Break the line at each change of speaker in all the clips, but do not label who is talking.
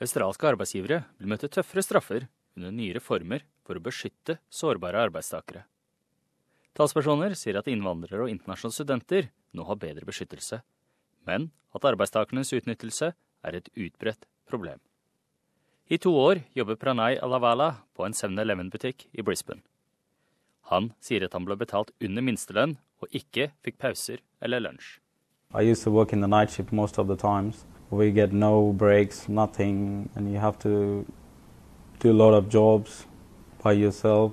Australske arbeidsgivere vil møte tøffere straffer under nye reformer for å beskytte sårbare arbeidstakere. Talspersoner sier at innvandrere og internasjonale studenter nå har bedre beskyttelse, men at arbeidstakernes utnyttelse er et utbredt problem. I to år jobber Pranay Alavala på en 7-Eleven-butikk i Brisbane. Han sier at han ble betalt under minstelønn og ikke fikk pauser eller lunsj.
I used to work in the. We get no breaks, nothing, and you have to do a lot of jobs by yourself.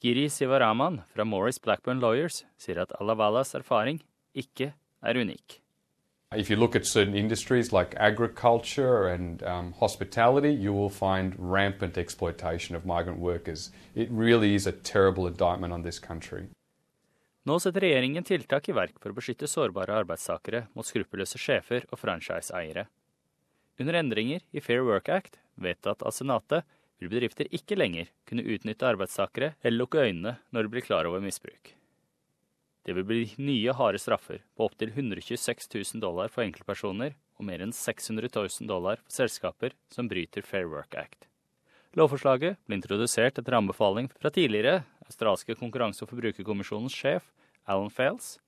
Giri Sivaraman fra Morris Blackburn Lawyers sier at Alavalas erfaring ikke er unik.
If you look at certain industries like agriculture and um, hospitality, you will find rampant exploitation of migrant workers. It really is a terrible indictment on this country.
Nå setter regjeringen tiltak i verk for å beskytte sårbare arbeidstakere mot skruppelløse sjefer og franchiseeiere. Under endringer i Fair Work Act, vedtatt av Senatet, vil bedrifter ikke lenger kunne utnytte arbeidstakere eller lukke øynene når de blir klar over misbruk. Det vil bli nye harde straffer på opptil 126 000 dollar for enkeltpersoner og mer enn 600 000 dollar for selskaper som bryter Fair Work Act. Lovforslaget ble introdusert etter anbefaling fra tidligere australske konkurranse- og forbrukerkommisjonens sjef Alan Fales.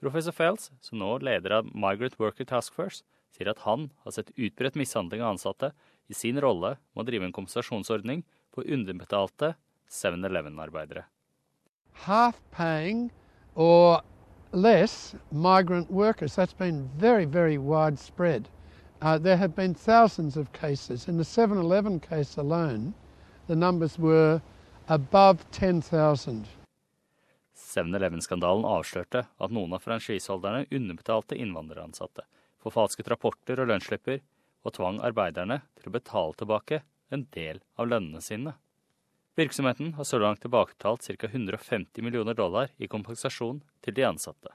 Professor Fales, som nå leder av Migrant Worker Task Force, sier at han har sett utbredt mishandling av ansatte i sin rolle med å drive en kompensasjonsordning for underbetalte 7-Eleven-arbeidere.
Half paying or less migrant workers. That's been very, very widespread. Uh, there have been thousands of cases. In the 7 Eleven case alone, the numbers were above 10,000.
7-Eleven-skandalen avslørte at noen av franchiseholderne underbetalte innvandreransatte, forfalsket rapporter og lønnsslipper, og tvang arbeiderne til å betale tilbake en del av lønnene sine. Virksomheten har så langt tilbakebetalt ca. 150 millioner dollar i kompensasjon til de ansatte.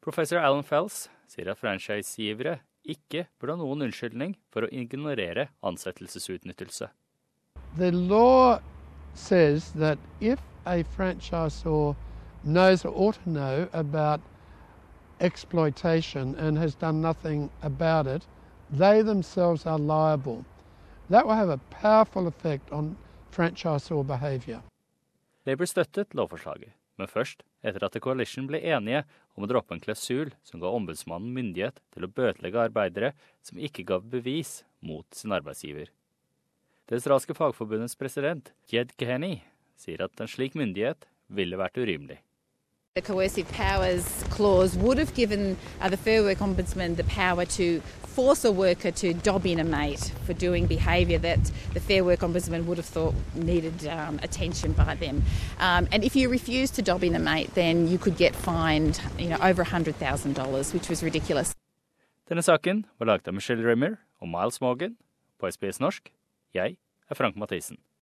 Professor Alan Fells sier at franchisegivere ikke burde ha noen unnskyldning for å ignorere ansettelsesutnyttelse.
The law says that if a franchisor knows or ought to know about exploitation and has done nothing about it, they themselves are liable. That will have a powerful effect on franchisor behaviour.
Labour støttet lovforslaget, men først etter at Coalition ble enige om å droppe en klausul som ga ombudsmannen myndighet til å bøtelegge arbeidere som ikke gav bevis mot sin arbeidsgiver. Det israelske fagforbundets president, Jed Keheny, sier at en slik myndighet ville vært urimelig.
The coercive powers clause would have given uh, the Fair Work Ombudsman the power to force a worker to dob in a mate for doing behaviour that the Fair Work Ombudsman would have thought needed um, attention by them. Um, and if you refuse to dob in a mate, then you could get fined, you know, over $100,000, which was ridiculous.
Denne saken var laget av Michelle Rimmer og Miles Morgan på SBS norsk. Jeg er Frank Mathisen.